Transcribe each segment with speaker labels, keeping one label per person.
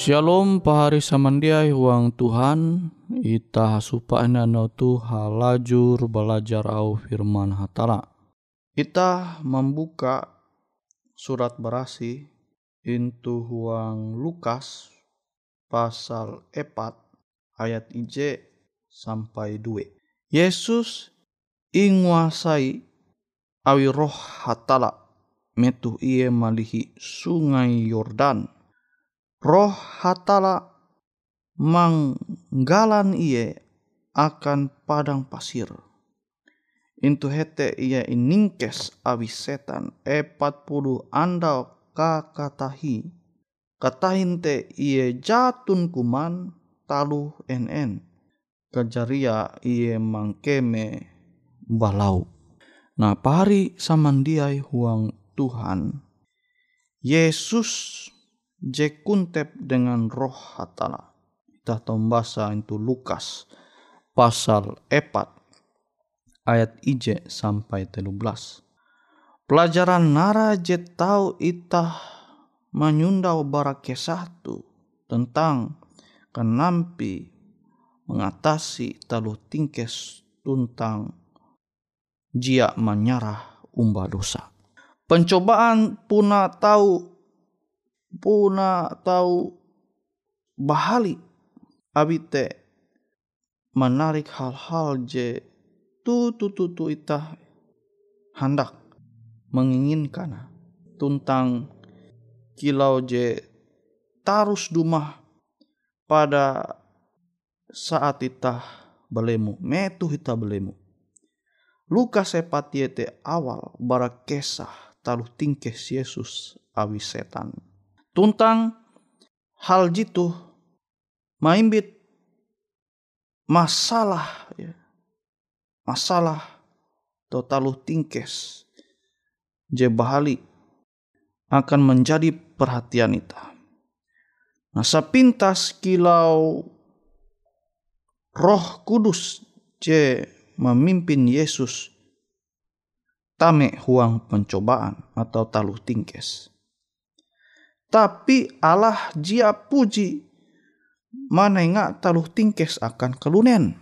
Speaker 1: Shalom pahari samandiai huang Tuhan. Ita supaya no tu halajur belajar au firman hatala. Ita membuka surat berasi Intu huang Lukas pasal 4 ayat IJ sampai 2 Yesus inguasai awi roh hatala metu ie malihi sungai Yordan roh hatala manggalan iye akan padang pasir. Intu hete ia iningkes awi setan epat puluh andau kakatahi. Katahin te iye jatun kuman talu en. Kajaria iye mangkeme balau. Nah pari samandiai huang Tuhan. Yesus je kuntep dengan roh hatala. Kita tombasa itu Lukas pasal 4 ayat ije sampai 13. Pelajaran nara je tahu itah menyundau bara ke satu tentang kenampi mengatasi talu tingkes tuntang jia menyarah umba dosa. Pencobaan puna tahu puna tahu bahali abite menarik hal-hal je tu tu tu tu ita hendak menginginkan tentang kilau je tarus dumah pada saat ita belemu. Metu ita belemu. Lukas sepatiete awal bara kesah talu tingkes Yesus awi setan tuntang hal jitu maimbit masalah ya. masalah totalu tingkes je bahali akan menjadi perhatian kita. Nah, sepintas kilau roh kudus je memimpin Yesus tame huang pencobaan atau taluh tingkes. Tapi Allah jia puji mana ingat taluh tingkes akan kelunen.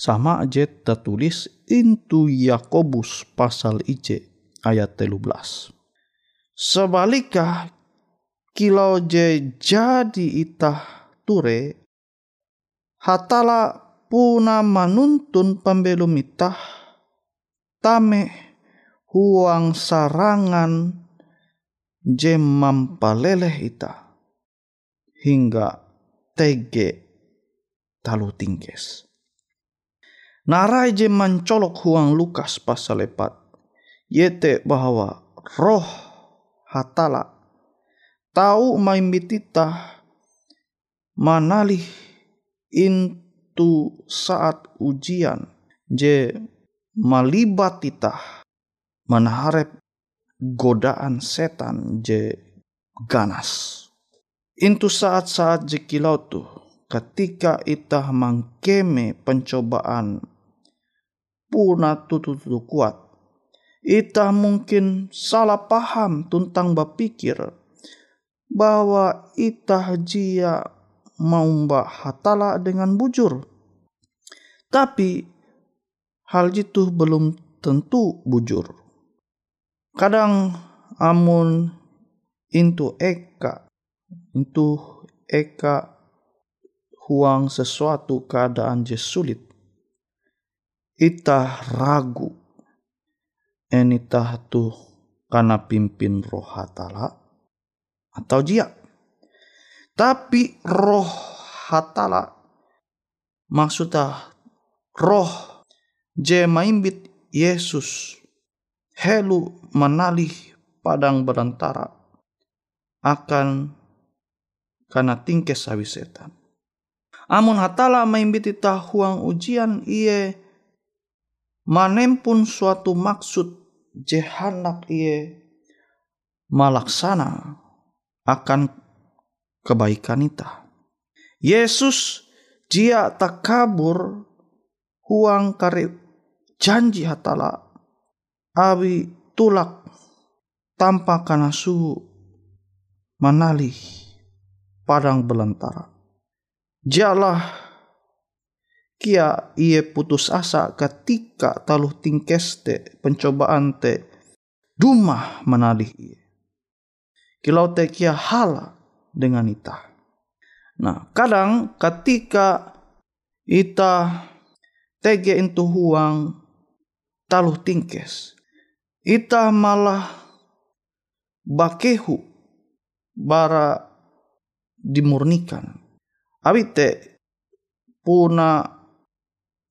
Speaker 1: Sama aja tertulis intu Yakobus pasal IC ayat 13. Sebaliknya kilau je jadi itah ture hatala puna manuntun pembelum itah tame huang sarangan je mampaleleh ita hingga tege talu tingkes. Narai je mencolok huang Lukas pasal lepat. Yete bahwa roh hatala tahu maimbitita manalih intu saat ujian je malibat tita menharap godaan setan je ganas. Intu saat-saat je kilau tu ketika itah mangkeme pencobaan puna tutu-tutu kuat. Itah mungkin salah paham tentang berpikir bahwa itah jia mau mbak hatala dengan bujur. Tapi hal itu belum tentu bujur kadang amun into eka itu eka huang sesuatu keadaan je sulit. Ita ragu enitah tu karena pimpin roh hatala atau jia. Tapi roh hatala maksudnya roh je maimbit Yesus helu menalih padang berantara akan karena tingkes sawi setan. Amun hatala maimbiti tahuang ujian iye manempun suatu maksud jehanak iye malaksana akan kebaikan ita. Yesus jia tak kabur huang kari janji hatala awi tulak tanpa karena suhu manalih padang belantara. Jalah kia ia putus asa ketika taluh tingkes te pencobaan te dumah menalih ia. Kilau te kia hala dengan ita. Nah, kadang ketika ita tege itu huang taluh tingkes, ita malah bakehu bara dimurnikan. Abite puna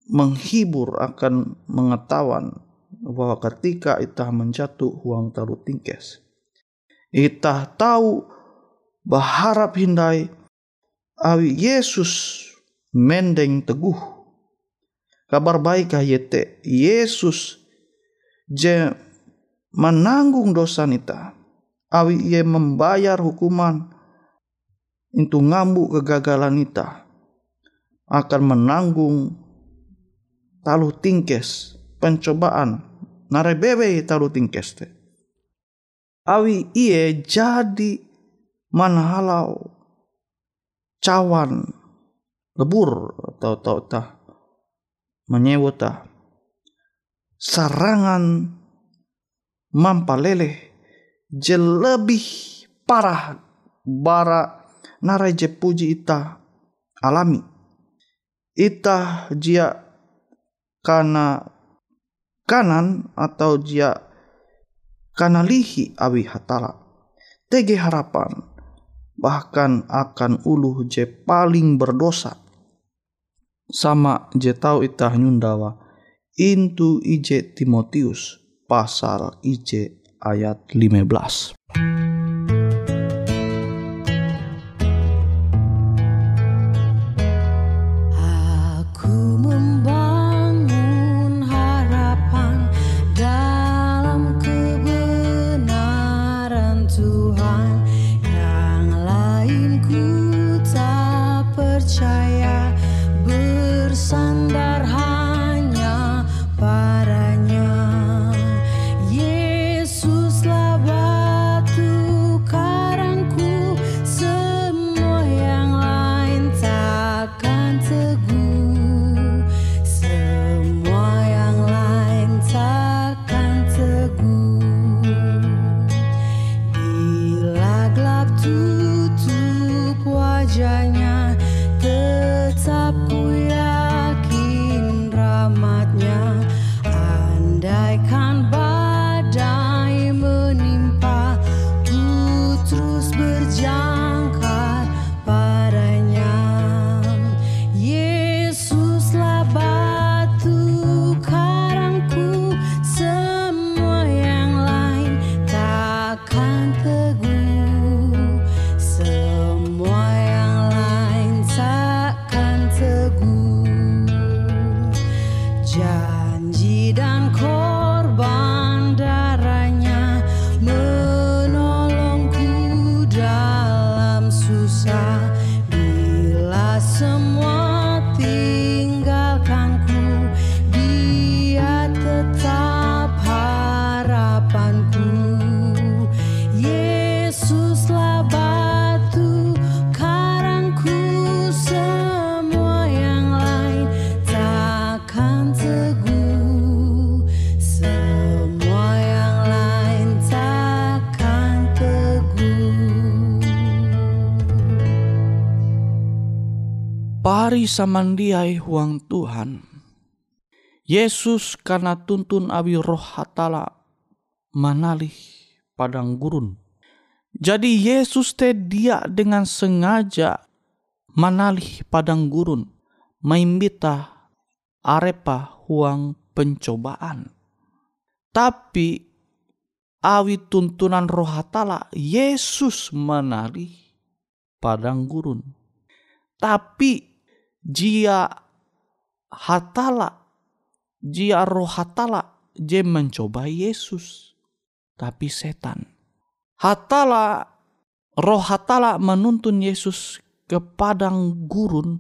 Speaker 1: menghibur akan mengetahuan bahwa ketika itah menjatuh huang taruh tingkes. Itah tahu berharap hindai awi Yesus mendeng teguh. Kabar baik yete Yesus je menanggung dosa nita. Awi ia membayar hukuman itu ngambuk kegagalan nita akan menanggung talu tingkes pencobaan narebebe talu tingkes te. Awi iye jadi manhalau cawan lebur atau tau tah menyewota sarangan mampalele je lebih parah bara narai je puji ita alami. Ita jia kana kanan atau jia kana lihi awi hatala. Tege harapan bahkan akan uluh je paling berdosa. Sama je tau ita nyundawa intu ije Timotius pasal ije ayat 15. Samandiai huang Tuhan. Yesus karena tuntun abi roh hatala manalih padang gurun. Jadi Yesus te dia dengan sengaja manalih padang gurun. Maimbita arepa huang pencobaan. Tapi awi tuntunan roh hatala Yesus manalih padang gurun. Tapi jia hatala jia roh hatala je mencoba Yesus. Tapi setan hatala roh hatala menuntun Yesus ke padang gurun.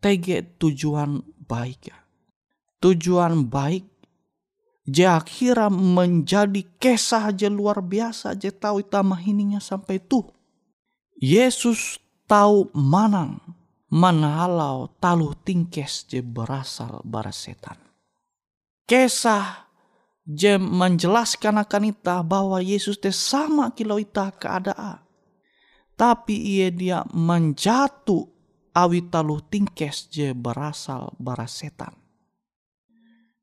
Speaker 1: Tege tujuan baik ya. Tujuan baik je akhirnya menjadi kisah je luar biasa je tahu itama ininya sampai tuh Yesus tahu manang manahalau taluh tingkes je berasal bara setan. Kesah je menjelaskan akan ita bahwa Yesus te sama kilo ita keadaan. Tapi ia dia menjatuh awi taluh tingkes je berasal bara setan.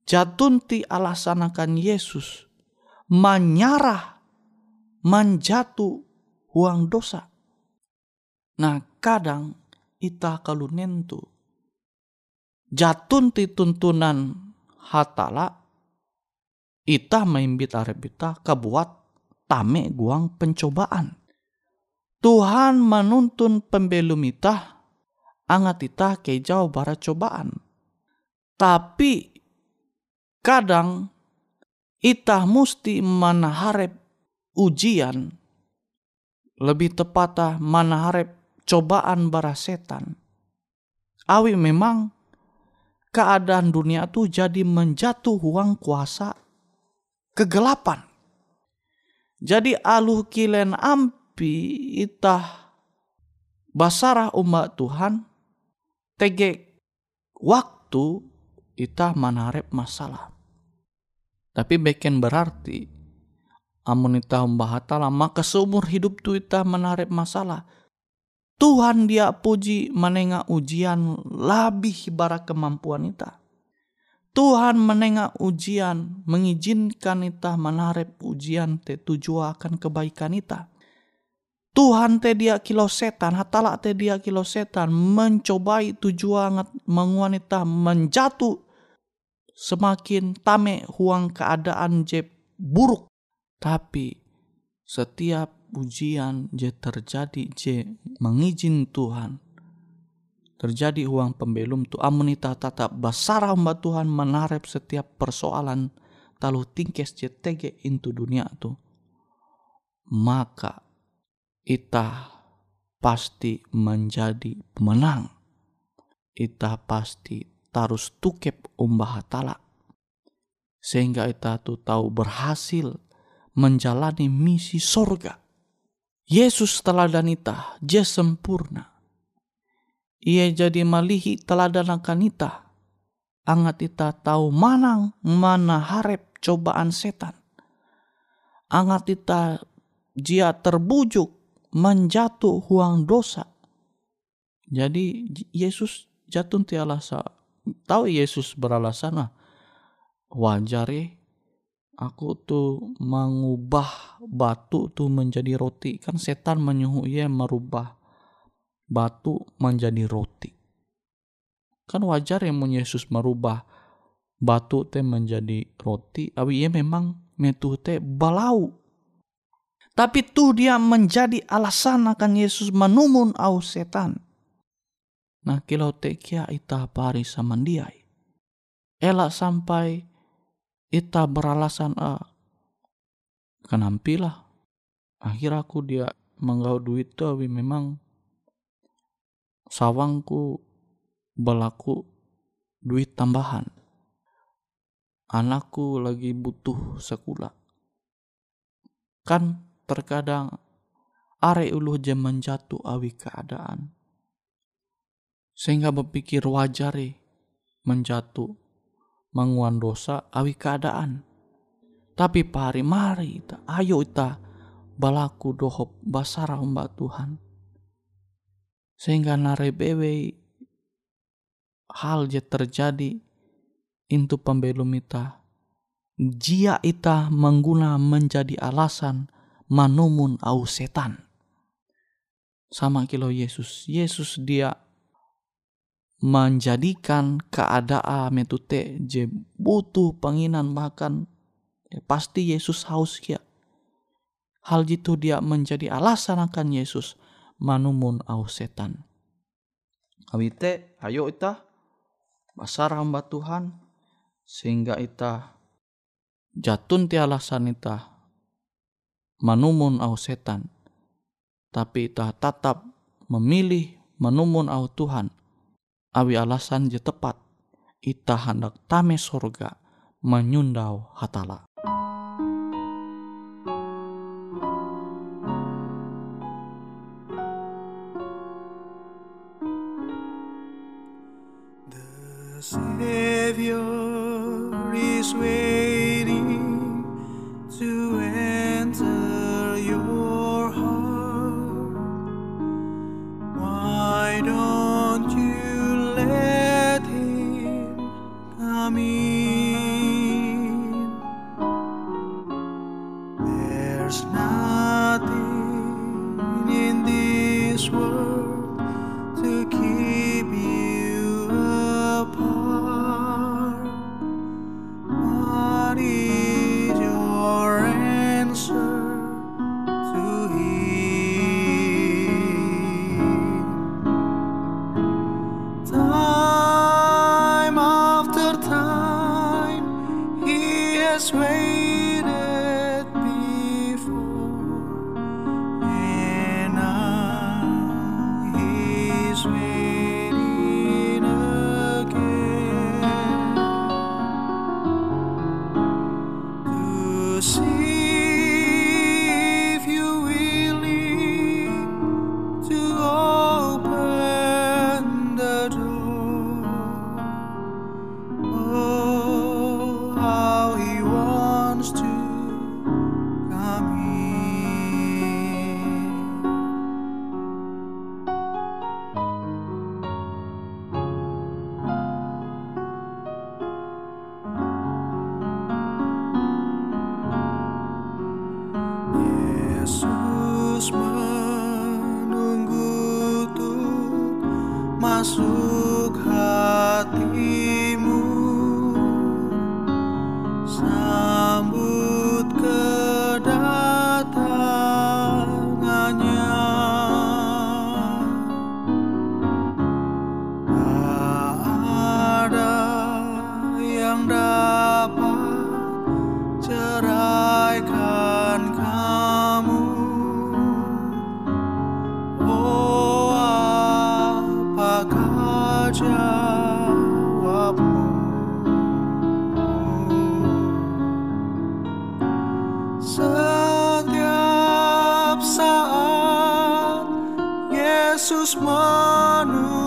Speaker 1: Jatunti alasan akan Yesus menyarah menjatuh uang dosa Nah kadang ita kalunentu jatun ti tuntunan hatala ita maimbit arep ita kabuat tame guang pencobaan. Tuhan menuntun pembelum ita angat ita ke jauh bara cobaan. Tapi kadang ita musti manaharep ujian lebih tepatah manaharep cobaan bara setan. Awi memang keadaan dunia itu jadi menjatuh uang kuasa kegelapan. Jadi aluh kilen ampi itah basarah umat Tuhan tege waktu itah manarep masalah. Tapi beken berarti amun itah umbahatala maka seumur hidup tu itah menarep masalah Tuhan dia puji menengah ujian lebih bara kemampuan kita. Tuhan menengah ujian mengizinkan kita menarik ujian te tujuan akan kebaikan kita. Tuhan te dia kilo setan, hatala te dia kilo setan mencobai tujuan menguanita menjatuh semakin tame huang keadaan je buruk. Tapi setiap ujian je terjadi je mengizin Tuhan. Terjadi uang pembelum tu amunita tatap basara hamba Tuhan menarep setiap persoalan talu tingkes je tege into dunia tu. Maka ita pasti menjadi pemenang. Ita pasti tarus tukep umbah hatala. Sehingga ita tu tahu berhasil menjalani misi sorga Yesus teladan ita, je sempurna. Ia jadi malihi teladan akan ita. Angat ita tahu manang mana harap cobaan setan. Angat ita jia terbujuk menjatuh huang dosa. Jadi Yesus jatuh ti alasa. Tahu Yesus beralasan lah. Wajar ya aku tuh mengubah batu tuh menjadi roti. Kan setan menyuruh ia merubah batu menjadi roti. Kan wajar yang Yesus merubah batu teh menjadi roti awi ia memang metu teh balau. Tapi tuh dia menjadi alasan akan Yesus menumun au setan. Nah kilau kia ita pari samandiai elak sampai Ita beralasan ah, kenampilah akhir aku dia menggau duit tuh memang sawangku berlaku duit tambahan. Anakku lagi butuh sekolah. Kan terkadang are ulu zaman jatuh awi keadaan. Sehingga berpikir wajar menjatuh menguan dosa awi keadaan. Tapi pari mari ita, ayo ita balaku dohop basara mbak Tuhan. Sehingga narebewe hal je terjadi itu pembelum ita. Jia ita mengguna menjadi alasan manumun au setan. Sama kilo Yesus. Yesus dia menjadikan keadaan metute je butuh penginan ya, pasti Yesus haus ya. Hal itu dia menjadi alasan akan Yesus. Manumun au setan. Awite ayo ita basar hamba Tuhan sehingga ita jatun ti alasan ita. Manumun au setan. Tapi ita tetap memilih menumun au Tuhan. Awi alasan je tepat. Ita hendak tame sorga menyundau hatala. see.
Speaker 2: Yesus menunggu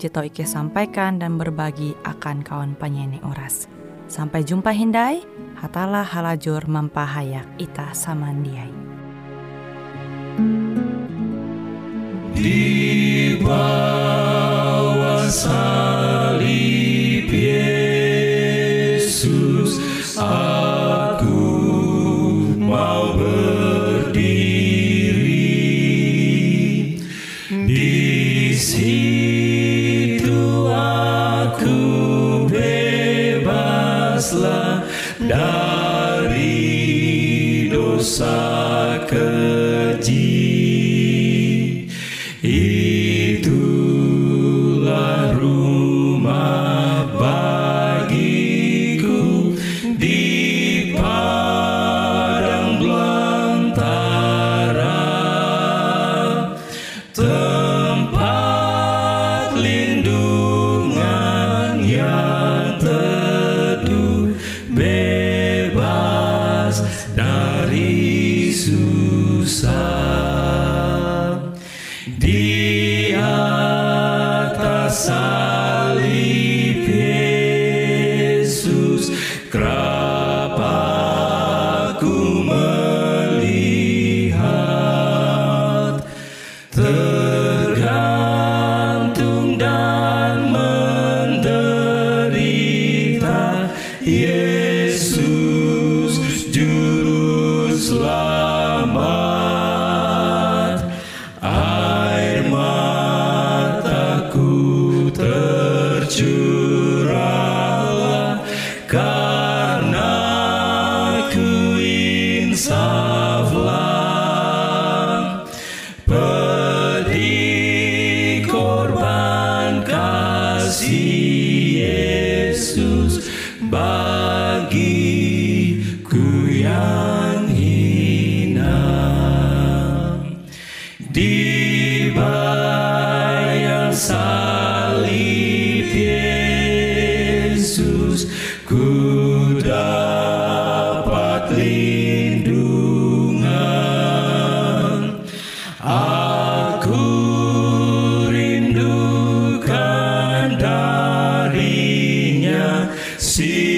Speaker 2: Cito Ike sampaikan dan berbagi akan kawan penyanyi oras. Sampai jumpa Hindai, hatalah halajur mempahayak ita samandiai.
Speaker 3: Di bawah salib Yesus, bebaslah dari dosa keji. see.